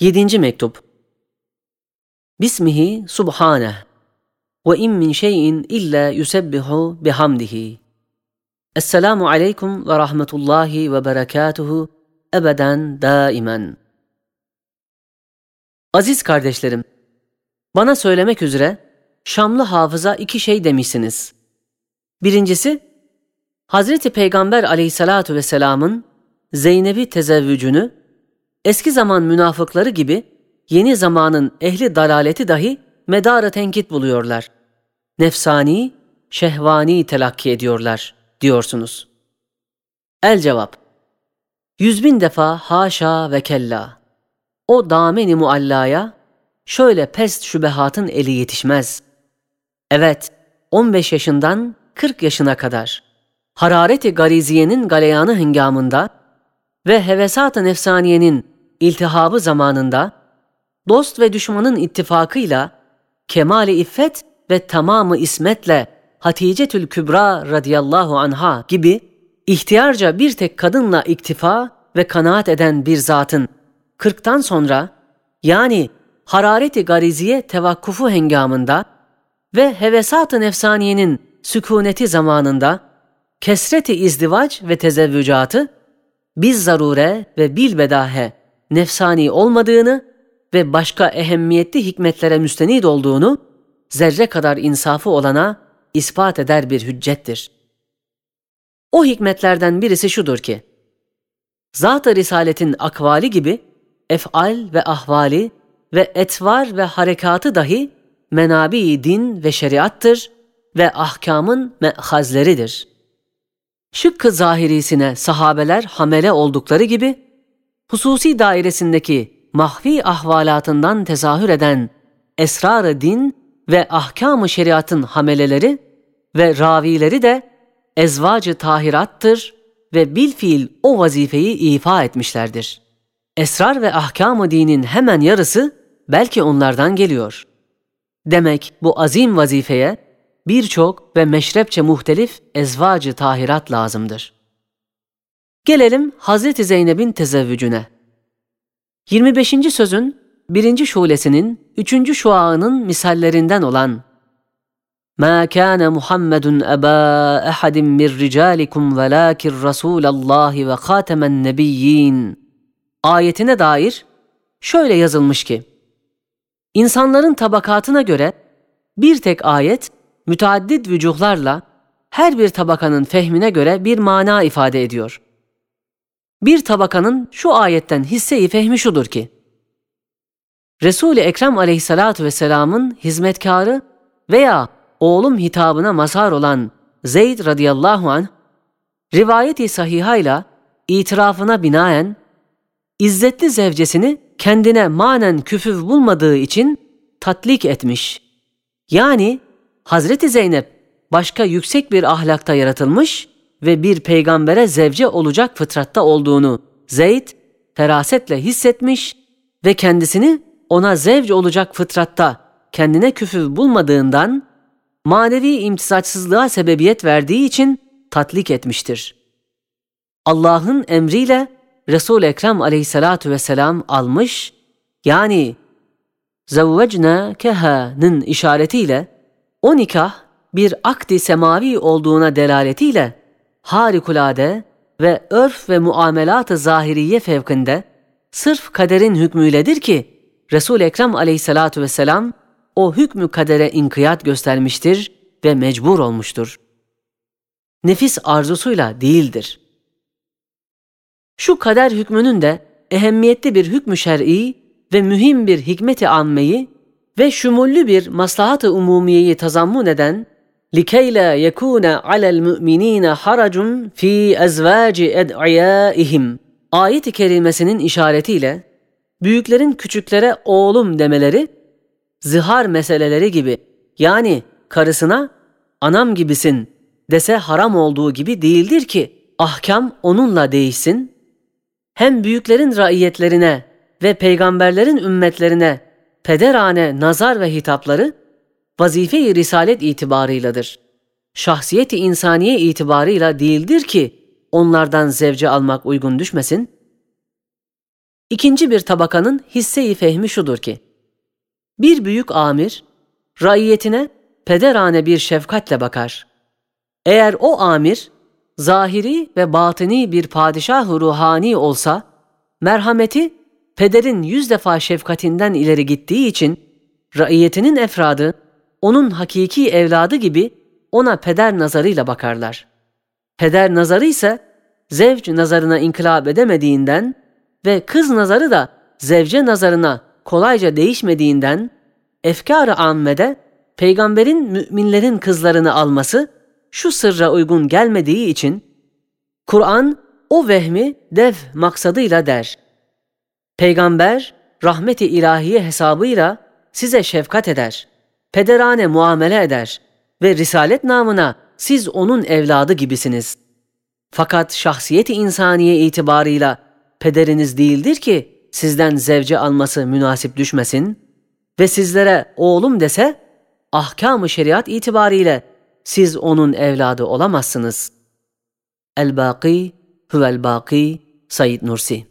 Yedinci mektup. Bismihi subhaneh ve in min şeyin illa yusebbihu bihamdihi. Esselamu aleyküm ve rahmetullahi ve berekatuhu ebeden daimen. Aziz kardeşlerim, bana söylemek üzere Şamlı hafıza iki şey demişsiniz. Birincisi, Hazreti Peygamber aleyhissalatu vesselamın Zeynep'i tezevvücünü eski zaman münafıkları gibi yeni zamanın ehli dalaleti dahi medarı tenkit buluyorlar. Nefsani, şehvani telakki ediyorlar diyorsunuz. El cevap. Yüz bin defa haşa ve kella. O dameni muallaya şöyle pest şübehatın eli yetişmez. Evet, 15 yaşından 40 yaşına kadar harareti gariziyenin galeyanı hıngamında ve hevesat-ı nefsaniyenin iltihabı zamanında dost ve düşmanın ittifakıyla kemali iffet ve tamamı ismetle Hatice Tül Kübra radıyallahu anha gibi ihtiyarca bir tek kadınla iktifa ve kanaat eden bir zatın kırktan sonra yani harareti gariziye tevakkufu hengamında ve hevesat-ı nefsaniyenin sükuneti zamanında kesreti izdivac ve tezevvücatı biz zarure ve bilbedahe nefsani olmadığını ve başka ehemmiyetli hikmetlere müstenid olduğunu zerre kadar insafı olana ispat eder bir hüccettir. O hikmetlerden birisi şudur ki, Zat-ı Risaletin akvali gibi efal ve ahvali ve etvar ve harekatı dahi menabi din ve şeriattır ve ahkamın me'hazleridir. Şıkkı zahirisine sahabeler hamele oldukları gibi, hususi dairesindeki mahvi ahvalatından tezahür eden esrar-ı din ve ahkam-ı şeriatın hameleleri ve ravileri de ezvacı tahirattır ve bilfiil o vazifeyi ifa etmişlerdir. Esrar ve ahkam-ı dinin hemen yarısı belki onlardan geliyor. Demek bu azim vazifeye birçok ve meşrepçe muhtelif ezvacı tahirat lazımdır. Gelelim Hazreti Zeynep'in tezevvücüne. 25. sözün birinci şulesinin üçüncü şuağının misallerinden olan مَا كَانَ مُحَمَّدٌ أَبَا أَحَدٍ مِّنْ رِجَالِكُمْ وَلَاكِنْ رَسُولَ اللّٰهِ وَخَاتَمَ النَّبِيِّينَ ayetine dair şöyle yazılmış ki, İnsanların tabakatına göre bir tek ayet müteaddit vücuhlarla her bir tabakanın fehmine göre bir mana ifade ediyor. Bir tabakanın şu ayetten hisse-i fehmi şudur ki, Resul-i Ekrem aleyhissalatu vesselamın hizmetkarı veya oğlum hitabına mazhar olan Zeyd radıyallahu anh, rivayeti sahihayla itirafına binaen, izzetli zevcesini kendine manen küfüv bulmadığı için tatlik etmiş. Yani Hazreti Zeynep başka yüksek bir ahlakta yaratılmış ve bir peygambere zevce olacak fıtratta olduğunu Zeyd ferasetle hissetmiş ve kendisini ona zevc olacak fıtratta kendine küfür bulmadığından manevi imtisaçsızlığa sebebiyet verdiği için tatlik etmiştir. Allah'ın emriyle Resul Ekrem Aleyhissalatu vesselam almış yani zavvecna keha'nın işaretiyle o nikah bir akdi semavi olduğuna delaletiyle harikulade ve örf ve muamelat-ı zahiriye fevkinde sırf kaderin hükmüyledir ki Resul Ekrem Aleyhissalatu vesselam o hükmü kadere inkiyat göstermiştir ve mecbur olmuştur. Nefis arzusuyla değildir. Şu kader hükmünün de ehemmiyetli bir hükmü şer'i ve mühim bir hikmeti ammeyi ve şumullü bir maslahat-ı umumiyeyi tazammun eden لِكَيْ لَا يَكُونَ عَلَى الْمُؤْمِنِينَ حَرَجٌ ف۪ي اَزْوَاجِ اَدْعِيَائِهِمْ Ayet-i kerimesinin işaretiyle büyüklerin küçüklere oğlum demeleri zihar meseleleri gibi yani karısına anam gibisin dese haram olduğu gibi değildir ki ahkam onunla değişsin. Hem büyüklerin raiyetlerine ve peygamberlerin ümmetlerine pederane nazar ve hitapları vazife-i risalet itibarıyladır. Şahsiyeti insaniye itibarıyla değildir ki onlardan zevce almak uygun düşmesin, İkinci bir tabakanın hisse-i fehmi şudur ki, bir büyük amir, raiyetine pederane bir şefkatle bakar. Eğer o amir, zahiri ve batini bir padişah ruhani olsa, merhameti pederin yüz defa şefkatinden ileri gittiği için, raiyetinin efradı, onun hakiki evladı gibi ona peder nazarıyla bakarlar. Peder nazarı ise zevc nazarına inkılap edemediğinden ve kız nazarı da zevce nazarına kolayca değişmediğinden efkar-ı ammede peygamberin müminlerin kızlarını alması şu sırra uygun gelmediği için Kur'an o vehmi dev maksadıyla der. Peygamber rahmeti ilahiye hesabıyla size şefkat eder, pederane muamele eder ve risalet namına siz onun evladı gibisiniz. Fakat şahsiyeti insaniye itibarıyla pederiniz değildir ki sizden zevce alması münasip düşmesin ve sizlere oğlum dese ahkam-ı şeriat itibariyle siz onun evladı olamazsınız. El-Baki Huvel-Baki Said Nursi